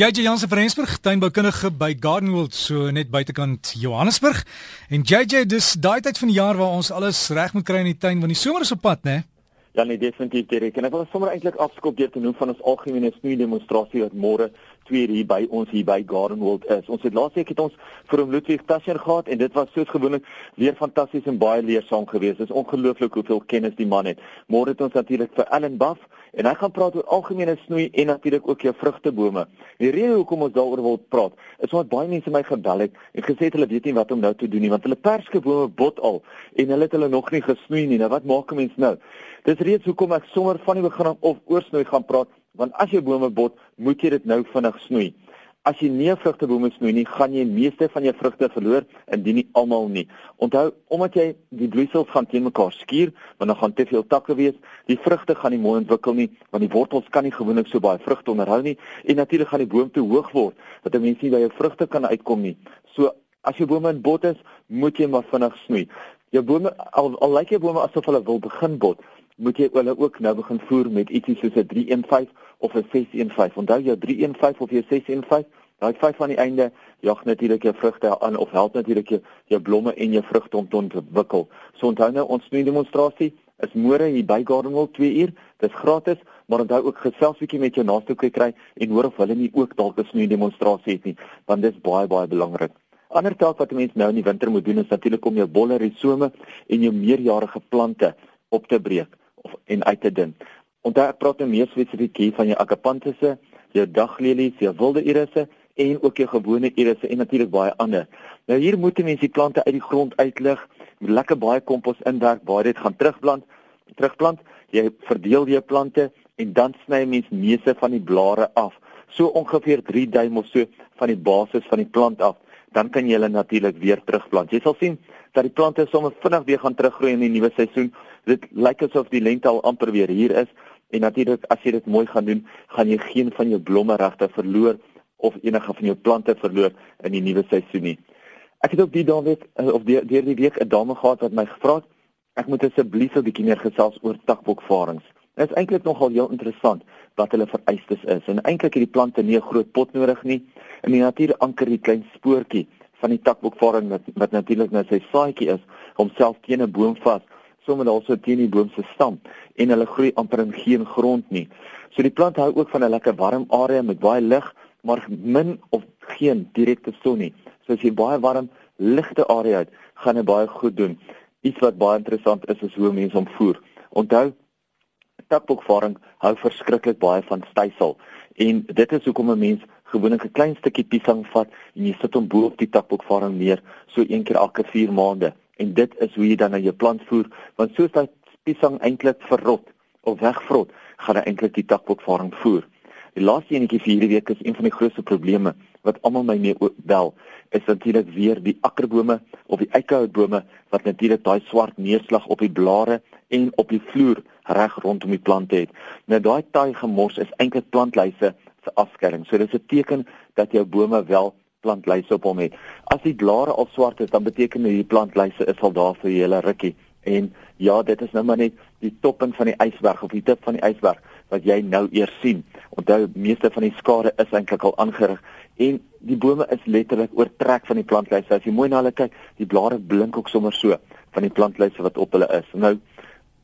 JJ Jansen van Rensburg, tuinboukundige by Gardenwold so net buitekant Johannesburg. En JJ, dis daai tyd van die jaar waar ons alles reg moet kry in die tuin want die somer is op pad, né? Ja, nee, definitief Derek. En ek wil sommer eintlik afskop deur te noem van ons algemene snoei demonstrasie wat môre 2 hier by ons hier by Gardenwold is. Ons het laasweek het ons vir hom Ludwig Tasser gehad en dit was soos gewoonlik weer fantasties en baie leersaam geweest. Dit is ongelooflik hoeveel kennis die man het. Môre het ons natuurlik vir Ellen Buff en hy gaan praat oor algemene snoei en natuurlik ook jou vrugtebome. Die rede hoekom ons daaroor wil praat is omdat baie mense my gebel het en gesê het hulle weet nie wat om nou te doen nie want hulle perskebome bot al en hulle het hulle nog nie gesnoei nie. Nou wat maak 'n mens nou? Dis reeds hoekom ek sommer van die begin af of oor snoei gaan praat want as jou bome bot, moet jy dit nou vinnig snoei. As jy nie vrugtebome snoei nie, gaan jy meeste van jou vrugte verloor indien nie almal nie. Onthou, omdat jy die bloeisels gaan teen mekaar skuur, want dan gaan te veel takke wees, die vrugte gaan nie mooi ontwikkel nie, want die wortels kan nie gewoonlik so baie vrugte onderhou nie en natuurlik gaan die boom te hoog word dat 'n mens nie by jou vrugte kan uitkom nie. So as jou bome in bot is, moet jy maar vinnig snoei. Jou bome al, al lyk jou bome asof hulle wil begin bot, moet jy hulle ook nou begin voer met ietsie soos 'n 315 of 'n 615. Onthou jou 315 of jou 615, daai 5 aan die einde jag natuurlik jou vrugte aan of help natuurlik jou, jou blomme en jou vrugte om te ontwikkel. So onthou nou ons nuwe demonstrasie is môre hier by Gardenwell 2 uur. Dit is gratis, maar onthou ook gesels bietjie met jou naaste kry en hoor of hulle nie ook dalk 'n nuwe demonstrasie het nie, want dit is baie baie belangrik. Ander taak wat 'n mens nou in die winter moet doen is natuurlik om jou bolle risome en jou meerjarige plante op te breek of en uit te dun. Onthou ek praat nou meer spesifiek hier van jou akapantusse, jou daglelies, jou wilde irisse en ook jou gewone irisse en natuurlik baie ander. Nou hier moet jy mens die plante uit die grond uitlig, met lekker baie kompos inwerk, baie dit gaan terugplant, terugplant. Jy verdeel jou plante en dan sny jy mens meeste van die blare af, so ongeveer 3 duim of so van die basis van die plant af dan kan jy hulle natuurlik weer terugplant. Jy sal sien dat die plante sommer vinnig weer gaan teruggroei in die nuwe seisoen. Dit lyk asof die lente al amper weer hier is en natuurlik as jy dit mooi gaan doen, gaan jy geen van jou blomme regte verloor of enige van jou plante verloor in die nuwe seisoen nie. Ek het ook die weet eh, of deur die week 'n dame gehad wat my gevra het ek moet asseblief 'n bietjie meer gesels oor takbokvarings. Dit is eintlik nogal heel interessant wat hulle vereistes is. En eintlik het die plante nie 'n groot pot nodig nie. In die natuur anker die klein spoortjie van die takboekvaring wat wat natuurlik net sy saadjie is, homself teen 'n boom vas, sommer also teen die boom se stam en hulle groei amper in geen grond nie. So die plant hou ook van 'n lekker warm area met baie lig, maar min of geen direkte son nie. So as jy baie warm ligte area het, gaan dit baie goed doen. Iets wat baie interessant is is hoe mense hom voer. Onthou takboekvaring hou verskriklik baie van stysel. En dit is hoekom 'n mens gewoonlik 'n klein stukkie piesang vat en jy sit hom bo op die takboekvaring neer so een keer elke 4 maande. En dit is hoe jy dan na jou plant voer want soos daai piesang eintlik verrot of wegvrot gaan hy eintlik die takboekvaring voer. Die laaste enetjie vir hierdie week is een van die grootste probleme wat almal my mee bel is natuurlik weer die akkerbome of die eikehoutbome wat natuurlik daai swart neerslag op die blare en op die vloer reg rondom die plante het. Nou daai taai gemors is eintlik plantlyse se afskerming. So dis 'n teken dat jou bome wel plantlyse op hom het. As die blare al swart is, dan beteken dit die plantlyse is al daar vir julle rukkie. En ja, dit is nou maar net die topping van die ysberg of die tip van die ysberg wat jy nou eers sien. Onthou, meeste van die skade is eintlik al aangerig en die bome is letterlik oortrek van die plantlyse. As jy mooi na hulle kyk, die blare blink ook sommer so van die plantlyse wat op hulle is. Nou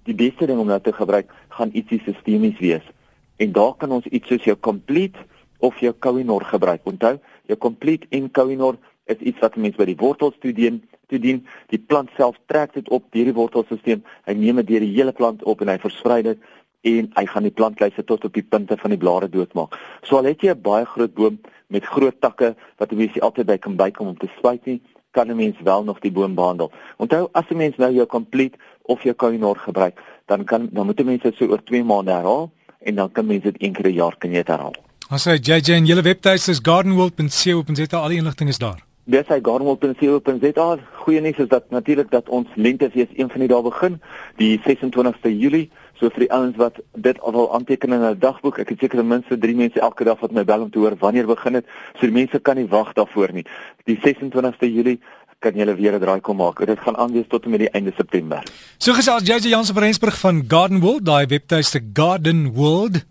die beste ding om nou te gebruik gaan ietsie sistemies wees. En daar kan ons iets soos jou complete of jou Kohinoor gebruik. Onthou, jou complete en Kohinoor is iets wat mense by die wortels toe dien, toe dien. Die plant self trek dit op deur die wortelstelsel. Hy neem dit deur die hele plant op en hy versprei dit en hy gaan die plantlyse tot op die punte van die blare doodmaak. So al het jy 'n baie groot boom met groot takke wat jy mens altyd by kan bykom om te spuit nie, kan 'n mens wel nog die boom behandel. Onthou as 'n mens nou jou complete of jou Kohinoor gebruik, dan kan dan moet 'n mens dit so oor 2 maande herhaal en dan kan mens dit een keer 'n jaar kan jy dit herhaal. Ons sê JJ en julle webtuis is gardenworld.co.za al die inligting is daar. Dis hy gardenworld.co.za. Goeie nuus is dat natuurlik dat ons lentefees een van die dae begin, die 26ste Julie. So vir die ouens wat dit al wil aanteken in hulle dagboek, ek het seker ten minste 3 mense elke dag wat my bel om te hoor wanneer begin dit. So die mense kan nie wag daarvoor nie. Die 26ste Julie kan julle weer 'n draai kom maak. Dit gaan aan wees tot en met die einde September. So gesels JJ Jansen van Rensburg van Garden World, daai webtuiste Garden World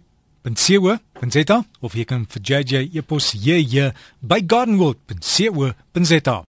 gardenworld.co.za of jy kan vir JJ e-pos jy by gardenworld.co.za